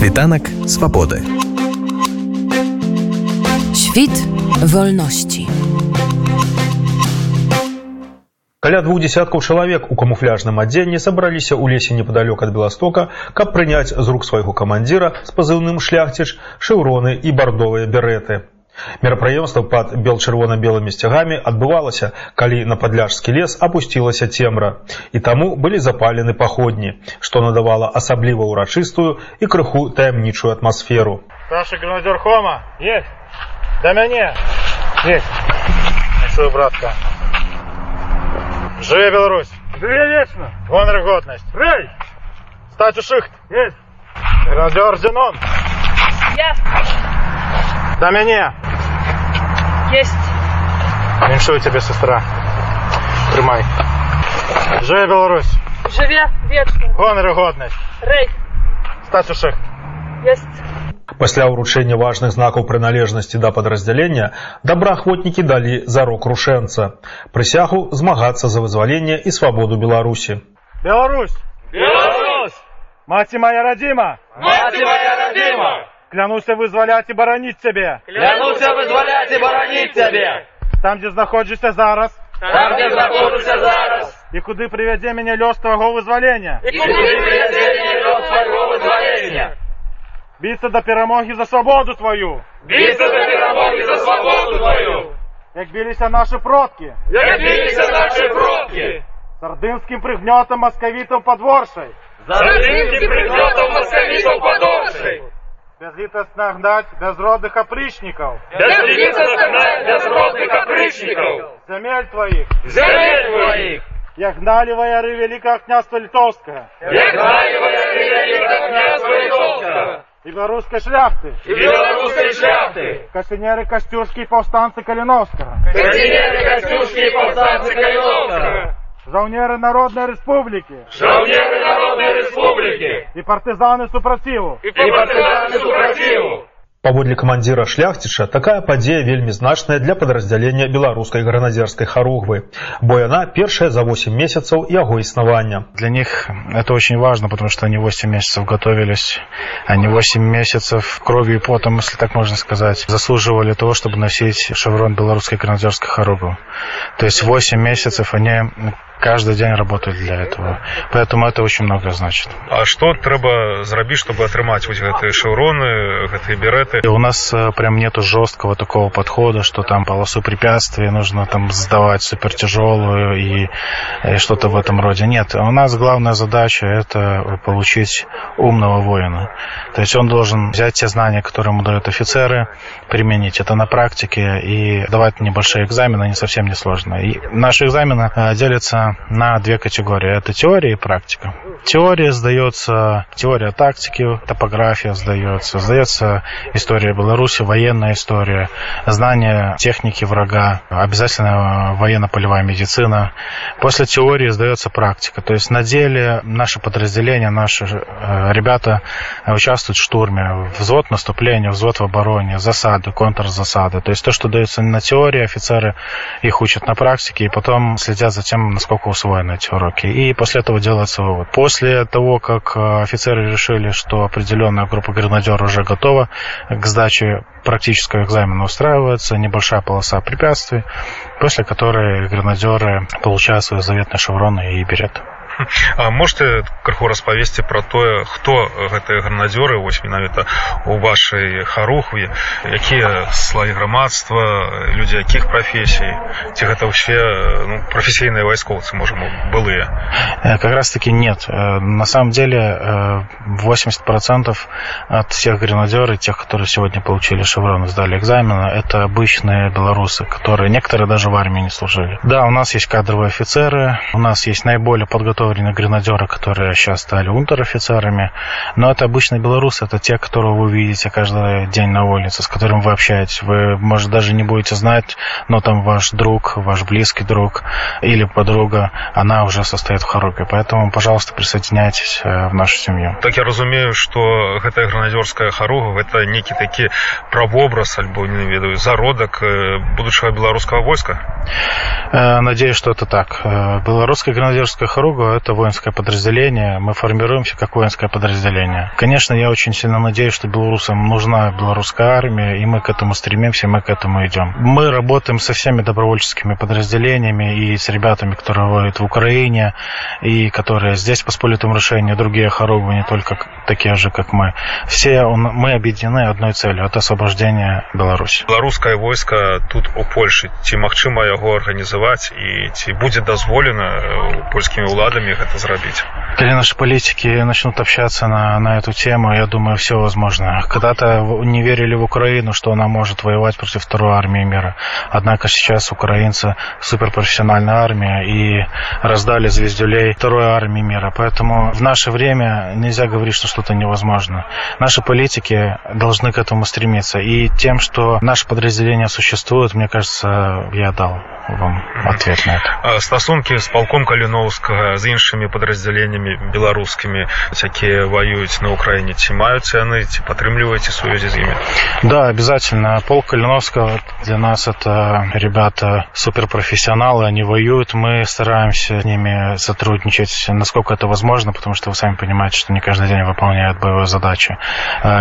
Світанак свабоды. Świt wolności. Каля двух десяткаў чалавек у камуфляжным адзенні сабраліся ў лесе непадалёк ад Беластока, каб прыняць з рук свайго камандзіра з пазыўным шляхціш шэўроны і бардовыя береты. Мерапрыемства пад бел-чырвона-белымі сцягамі адбывалася, калі на падляжскі лес апусцілася цемра. І таму былі запалены паходні, што надавала асабліва ўрачыстую і крыху таямнічую атмасферу. Старший гранадер Хома, есть. До мяне. Есть. Несу, братка. Живе Беларусь. Живе вечно. Гонор и годность. Рей! Стать у шихт. Есть. Гранадер Зенон. Есть. До мяне. Есть. Віншую тебе, сестра. Тримай. Живе Беларусь. Живе вечно. Гонор и годность. Рей. Стать у шихт. Есть. Пасля ўручэння важных знакаў прыналежнасці да падраздзялення добраахвотнікі далі зарок рушэнца. Прысягу змагацца за вызваленне і свабоду Беларусі. Беларусь. Беларусь! Мать моя родима. Мать моя родима! Клянусь вызволять и боронить тебе. Клянусь вызволять и боронить тебе! Там, где знаходжуся зараз. Там, где знаходжуся зараз! І куди приведе мене льос твого визволення. І куди приведе мене льос твого визволення! Биться до перемоги за свободу твою. Биться до перемоги за свободу твою! Як билися наші продки. Як билися наші предки! Сардинським пригнетом московитов подворшей. За римским пригнетом московитов подоршей! Безлітосно гнать безродных опричников. Безлица согнать безродных опричников! Земель твоих. Земель твоих! Як гнали вояры Великого княжества Литовского. Як гаевая великого князя Литовского! И белорусской шляхты. И белорусской шляхты! Костенеры Костюшки и повстанцы Калиновского. Костенеры Костюшки и повстанцы Калиновского! Жаўнеры Народной Республики. Жаўнеры Народной Республики! И партизаны супротиву. И партизаны супротиву! Паводле камандзіра шляхціча такая падзея вельмі значная для падраздзялення беларускай гранадзерскай харугвы, бо яна першая за 8 месяцаў яго існавання. Для них это очень важно, потому что они 8 месяцев готовились. Они 8 месяцев кровью и потом, если так можно сказать, заслуживали того, чтобы носить шеврон белорусской гранадерской хоругвы. То есть 8 месяцев они каждый день работают для этого. Поэтому это очень много значит. А што трэба зрабіць, чтобы атрымаць вось гэтыя шаўроны, гэтыя береты? И у нас э, прям нету жесткого такого подхода, что там полосу препятствий нужно там сдавать супер тяжелую и, и что-то в этом роде. Нет, у нас главная задача это получить умного воина. То есть он должен взять те знания, которые ему дают офицеры, применить это на практике и давать небольшие экзамены, не совсем не сложно. И наши экзамены э, на две категории. Это теория и практика. Теория сдается, теория тактики, топография сдается, сдается история Беларуси, военная история, знание техники врага, обязательно военно-полевая медицина. После теории сдается практика. То есть на деле наши э, ребята участвуют в штурме, взвод наступления, взвод в обороне, засады, контрзасады. То есть то, что дается на теории, офицеры их учат на практике и потом следят за тем, насколько усвоены эти уроки. И после этого делается вывод. После того, как э, офицеры решили, что определенная группа гранадеров уже готова к сдаче практического экзамена устраивается, небольшая полоса препятствий, после которой гранадеры получают свои заветные шевроны и берет. А можете крыху распавесці пра тое, хто гэтыя гранадзёры вось менавіта у вашай харухве, якія слаі грамадства, людзі якіх прафесій, ці гэта ўсе ну, прафесійныя вайскоўцы можа былыя? Э, Как раз таки нет. Э, На самом деле э, 80% от всех гренадеров, тех, которые сегодня получили шеврон и сдали экзамены, это обычные белорусы, которые некоторые даже в армии не служили. Да, у нас есть кадровые офицеры, у нас есть наиболее подготовленные гренадеры, которые сейчас стали унтер-офицерами, но это обычные белорусы, это те, которых вы видите каждый день на улице, с которым вы общаетесь. Вы, может, даже не будете знать, но там ваш друг, ваш близкий друг или подруга, она уже состоит в хоругве. Поэтому, пожалуйста, присоединяйтесь э, в нашу семью. Так я разумею, што гэтая гранадзёрская харуга гэта нейкі такі правобраз альбо не ведаю зародак э, будучага беларускага войска. Э, Надеюсь, что это так. Белорусская гренадерская хоругва это воинское подразделение, мы формируемся как воинское подразделение. Конечно, я очень сильно надеюсь, что белорусам нужна белорусская армия, и мы к этому стремимся, и мы к этому идем. Мы работаем со всеми добровольческими подразделениями и с ребятами, которые воюют в Украине, и которые здесь по сполитому решению, другие хоругвы, не только такие же, как мы. Все мы объединены одной целью – это освобождение Беларуси. Белорусское войско тут у Польши. Ці магчыма яго арганізаваць і ці будзе дазволена польскімі ўладамі гэта зрабіць? Когда наши политики начнут общаться на, на эту тему, я думаю, все возможно. Когда-то не верили в Украину, что она может воевать против второй армии мира. Однако сейчас украинцы суперпрофессиональная армия и раздали звездюлей второй армии мира. Поэтому в наше время нельзя говорить, что что-то невозможно. Наши политики должны к этому стремиться. И тем, что наше подразделение существует, мне кажется, я дал вам ответ на это. Стасунки с полком Калиновского, с іншими подразделениями белорусскими, якія воююць на Украине, ці маюць яны, ці падтрымліваеце сувязі з імі? Да, обязательно. Полк Калиновского для нас это ребята суперпрофессионалы, они воюют, мы стараемся с ними сотрудничать, насколько это возможно, потому что вы сами понимаете, что не каждый день выполняют боевые задачи.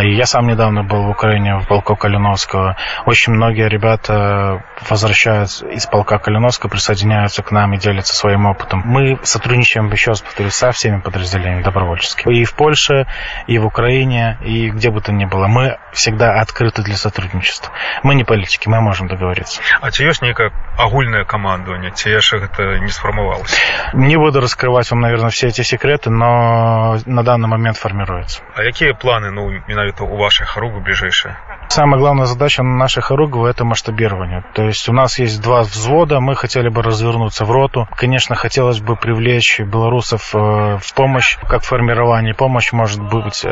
И я сам недавно был в Украине, в полку Калиновского. Очень многие ребята возвращаются из полка Калиновского, присоединяются к нам и делятся своим опытом. Мы сотрудничаем, еще раз повторюсь, со всеми подразделениями добровольческими. И в Польше, и в Украине, и где бы то ни было. Мы всегда открыты для сотрудничества. Мы не политики, мы можем договориться. А ці ёсць нейкае агульнае камандаванне, ці яшчэ гэта не сфармавалася? Не буду раскрывать вам, наверное, все эти секреты, но на данный момент формируется. А какие планы, ну, менавіта у вашей хоругвы ближайшие? Самая главная задача нашей хоругвы – это масштабирование. То есть у нас есть два взвода, мы хотели бы развернуться в роту. Конечно, хотелось бы привлечь белорусов в помощь, как формирование. Помощь может быть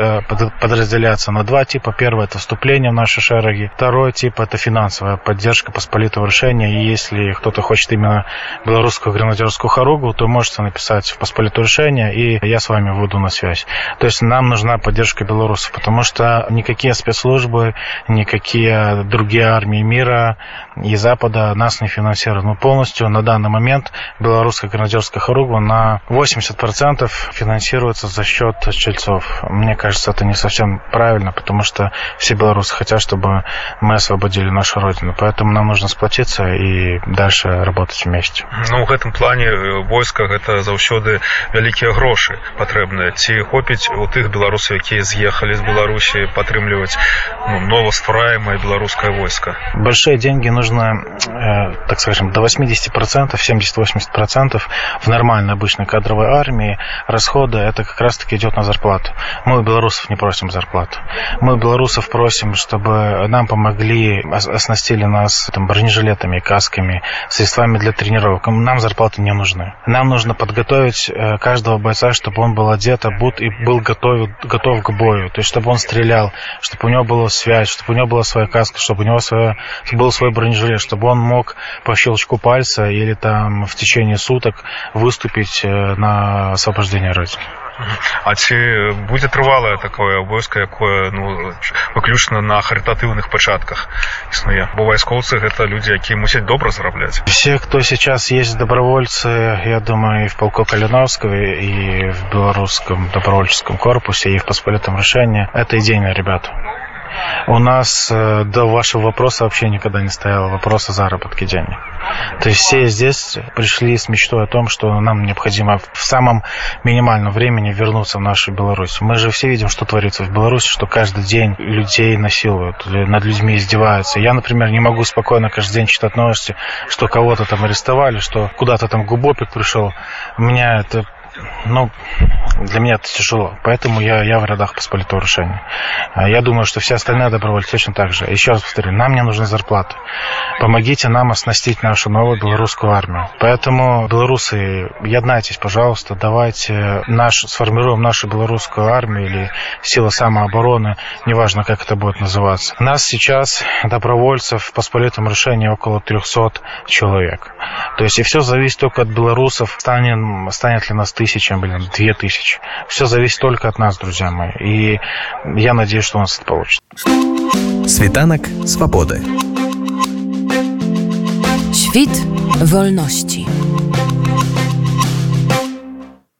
подразделяться на два типа. Первый – это вступление в наши шероги. Второй тип – это финансовая поддержка посполитого решения. И если кто-то хочет именно белорусскую гренадерскую хоругву, то можете написать в посполитое решение, и я с вами выйду на связь. То есть нам нужна поддержка белорусов, потому что никакие спецслужбы, никакие другие армии мира и Запада нас не финансируют. Мы полностью на данный момент белорусская гренадерская хоругва на 80% финансируется за счет чельцов. Мне кажется, это не совсем правильно, потому что все белорусы хотят, чтобы мы освободили нашу родину. Поэтому нам нужно сплотиться и дальше работать вместе. Ну, в этом плане войска это заўсёды вялікія грошы патрэбныя. Ці хопіць у тых беларусаў, якія з'ехалі з Беларусі падтрымліваць ну, новоствораемое белорусское войско? Большие деньги нужно, э, так скажем, до 80%, 70-80% в нормальной обычной кадровой армии расходы это как раз-таки идет на зарплату. Мы у белорусов не просим зарплату. Мы у белорусов просим, чтобы нам помогли, оснастили нас там, бронежилетами, касками, средствами для тренировок. Нам зарплаты не нужны. Нам нужно подготовить каждого бойца, чтобы он был одет, обут и был готов, готов к бою. То есть, чтобы он стрелял, чтобы у него была связь, чтобы у него была своя каска, чтобы у него своя, был свой бронежилет, чтобы он мог по щелчку пальца или там в течение суток выступить на освобождение Родины. А ці будзе трывалае такое войска якое ну выключна на харытатыўных пачатках існуе бо вайскоўцы гэта людзі якія мусяць добра зарабляць все кто сейчас есть добровольцы я думаю и в полку калиновского и в белорусском добровольческом корпусе и в посполитом решении это идейные ребята у нас до вашего вопроса вообще никогда не стояло вопроса заработки денег. То есть все здесь пришли с мечтой о том, что нам необходимо в самом минимальном времени вернуться в нашу Беларусь. Мы же все видим, что творится в Беларуси, что каждый день людей насилуют, над людьми издеваются. Я, например, не могу спокойно каждый день читать новости, что кого-то там арестовали, что куда-то там губопик пришел. У меня это ну, для меня это тяжело. Поэтому я, я в рядах посполитого решения. Я думаю, что все остальные добровольцы точно так же. Еще раз повторю, нам не нужны зарплаты. Помогите нам оснастить нашу новую белорусскую армию. Поэтому, белорусы, еднайтесь, пожалуйста, давайте наш, сформируем нашу белорусскую армию или силы самообороны, неважно, как это будет называться. Нас сейчас, добровольцев, в посполитом решении около 300 человек. То есть, и все зависит только от белорусов, станет, станет ли нас тысяча, блин, две тысячи. Все зависит только от нас, друзья мои. И я надеюсь, что у нас это получится. Світанок свободы. Świt wolności.